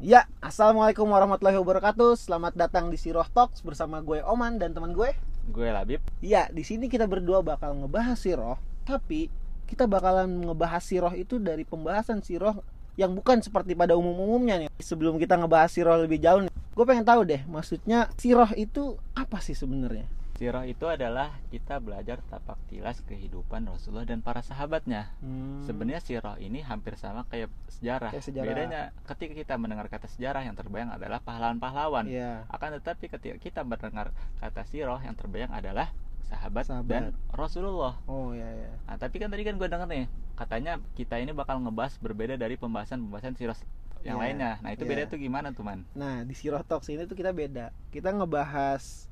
Ya, assalamualaikum warahmatullahi wabarakatuh. Selamat datang di Siroh Talks bersama gue Oman dan teman gue. Gue Labib. Ya, di sini kita berdua bakal ngebahas Siroh, tapi kita bakalan ngebahas Siroh itu dari pembahasan Siroh yang bukan seperti pada umum-umumnya nih. Sebelum kita ngebahas Siroh lebih jauh nih, gue pengen tahu deh, maksudnya Siroh itu apa sih sebenarnya? Sirah itu adalah kita belajar tapak tilas kehidupan Rasulullah dan para sahabatnya. Hmm. Sebenarnya sirah ini hampir sama kayak sejarah. Kayak sejarah. Bedanya ketika kita mendengar kata sejarah yang terbayang adalah pahlawan-pahlawan. Iya. Akan tetapi ketika kita mendengar kata sirah yang terbayang adalah sahabat, Sahabat. dan Rasulullah. Oh ya ya. Nah, tapi kan tadi kan gue denger nih, katanya kita ini bakal ngebahas berbeda dari pembahasan-pembahasan sirah yang Iya, lainnya. Nah, itu iya. beda tuh gimana tuh, Man? Nah, di Siroh Talks ini tuh kita beda. Kita ngebahas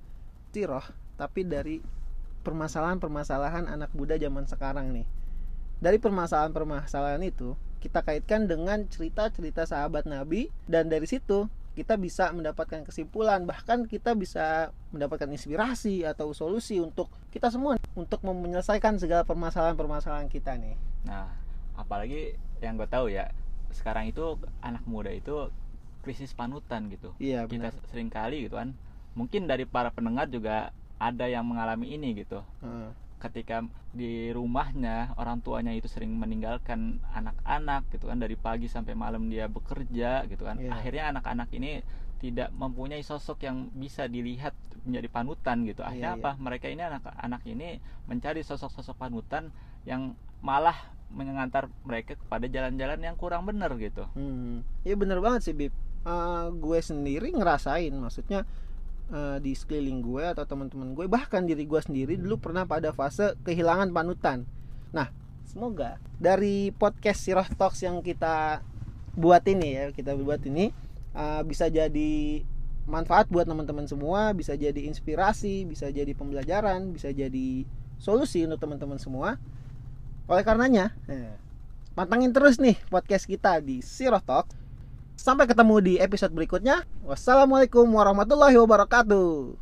Siroh, tapi dari permasalahan-permasalahan anak muda zaman sekarang nih. Dari permasalahan-permasalahan itu, kita kaitkan dengan cerita-cerita sahabat Nabi dan dari situ kita bisa mendapatkan kesimpulan bahkan kita bisa mendapatkan inspirasi atau solusi untuk kita semua untuk menyelesaikan segala permasalahan-permasalahan kita nih. Nah, apalagi yang gue tahu ya, sekarang itu anak muda itu krisis panutan gitu. Iya, Kita sering kali gitu kan. Mungkin dari para pendengar juga ada yang mengalami ini gitu. Heeh. Ketika di rumahnya orang tuanya itu sering meninggalkan anak-anak gitu kan dari pagi sampai malam dia bekerja gitu kan. Iya. Akhirnya anak-anak ini tidak mempunyai sosok yang bisa dilihat menjadi panutan gitu. Iya, Akhirnya apa? Mereka ini anak-anak ini mencari sosok-sosok panutan yang malah mengantar mereka kepada jalan-jalan yang kurang benar gitu. Hmm, ya bener banget sih Bib. Eh, gue sendiri ngerasain, maksudnya eh, di sekeliling gue atau teman-teman gue, bahkan diri gue sendiri dulu pernah pada fase kehilangan panutan. Nah, semoga dari podcast Sirah Talks yang kita buat ini ya, kita buat ini eh, bisa jadi manfaat buat teman-teman semua, bisa jadi inspirasi, bisa jadi pembelajaran, bisa jadi solusi untuk teman-teman semua. Oleh karenanya, eh, pantangin terus nih podcast kita di Sirah Talk. Sampai ketemu di episode berikutnya. Wassalamualaikum warahmatullahi wabarakatuh.